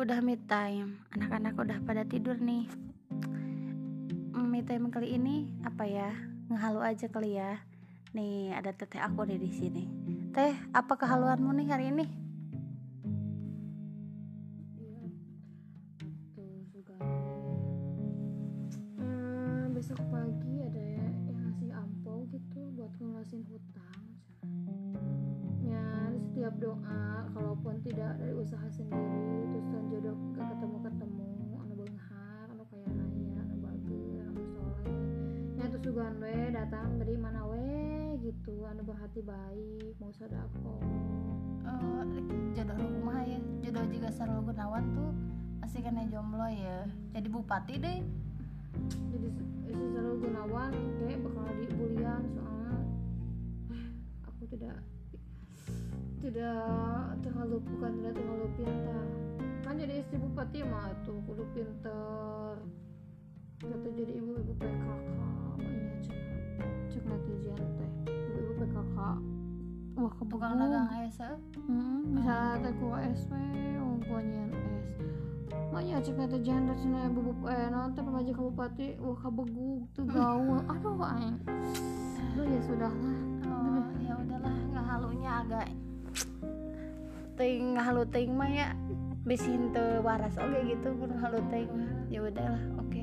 udah mid time. Anak-anak udah pada tidur nih. Mid time kali ini apa ya ngehalu aja kali ya. Nih ada teteh aku nih di sini. Teh apa kehaluanmu nih hari ini. Eh, besok pagi ada ya yang ngasih ampau gitu buat ngelunasin hutang. Ya, setiap doa kalaupun tidak dari usaha sendiri terus juga we datang dari mana we gitu. Anu berhati baik mau sodako Eh, jodoh rumah ya? Jodoh juga Sarul Gunawan tuh masih kena jomblo ya. Jadi bupati deh. Jadi si Sarul Gunawan kayak bakal dibulian soalnya eh, aku tidak tidak terlalu bukan tidak terlalu pintar. Kan jadi istri bupati mah tuh kudu pinter kata jadi ibu-ibu PKK dagang esa Hmm, misalnya teh ku SW, ungkuannya S. Makanya cek nanti jangan cina bubuk eh nanti pemaji kabupaten, wah kabeguk tuh gaul, aduh aing. Aduh ya sudahlah. oh ya udahlah nggak halunya agak ting halu ting mah ya. Bisin teu waras oke gitu pun halu ting. Ya udahlah oke